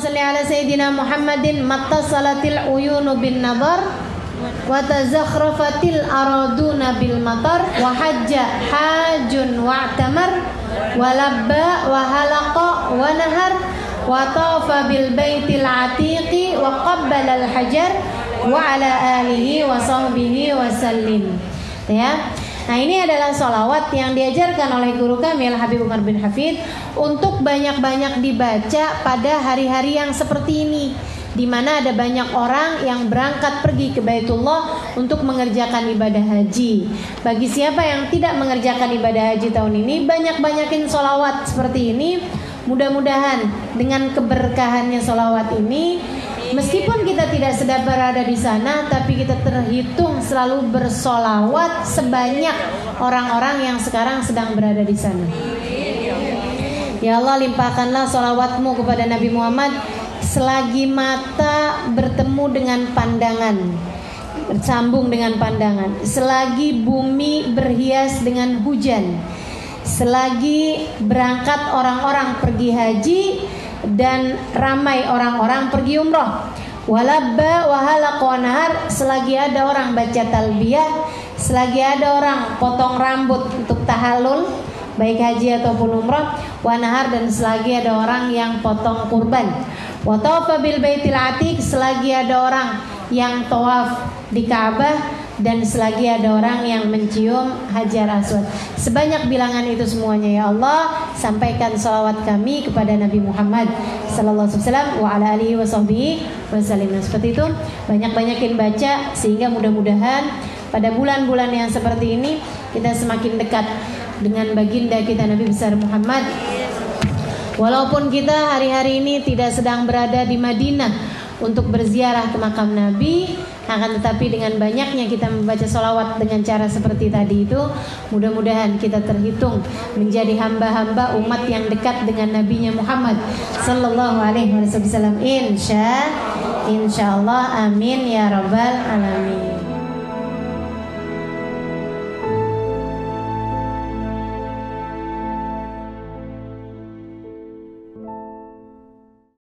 salli ala sayyidina Muhammadin mattasalatil uyunu bin nadar wa tazakhrafatil araduna bil matar wa hajja hajun wa'tamar wa labba wa halaqa wa nahar wa tafa bil baitil atiqi wa qabbala al hajar wa ala alihi wa sahbihi wa sallim ya Nah ini adalah solawat yang diajarkan oleh guru kami Habib Umar bin Hafid untuk banyak-banyak dibaca pada hari-hari yang seperti ini di mana ada banyak orang yang berangkat pergi ke Baitullah untuk mengerjakan ibadah haji. Bagi siapa yang tidak mengerjakan ibadah haji tahun ini, banyak-banyakin solawat seperti ini. Mudah-mudahan dengan keberkahannya solawat ini Meskipun kita tidak sedang berada di sana, tapi kita terhitung selalu bersolawat sebanyak orang-orang yang sekarang sedang berada di sana. Ya Allah limpahkanlah solawatmu kepada Nabi Muhammad selagi mata bertemu dengan pandangan bersambung dengan pandangan selagi bumi berhias dengan hujan selagi berangkat orang-orang pergi haji dan ramai orang-orang pergi umroh. Walabba wahala nahar selagi ada orang baca talbiyah, selagi ada orang potong rambut untuk tahalul baik haji ataupun umrah, wanahar dan selagi ada orang yang potong kurban. Wa bil baitil atiq selagi ada orang yang tawaf di Ka'bah dan selagi ada orang yang mencium hajar aswad. Sebanyak bilangan itu semuanya ya Allah, sampaikan salawat kami kepada Nabi Muhammad sallallahu alaihi wasallam wa ala alihi wasallam. Nah, seperti itu, banyak-banyakin baca sehingga mudah-mudahan pada bulan-bulan yang seperti ini kita semakin dekat dengan baginda kita Nabi besar Muhammad. Walaupun kita hari-hari ini tidak sedang berada di Madinah untuk berziarah ke makam Nabi, akan tetapi dengan banyaknya kita membaca solawat dengan cara seperti tadi itu Mudah-mudahan kita terhitung menjadi hamba-hamba umat yang dekat dengan Nabi Muhammad Sallallahu alaihi wasallam. Insya Insya Allah amin ya rabbal alamin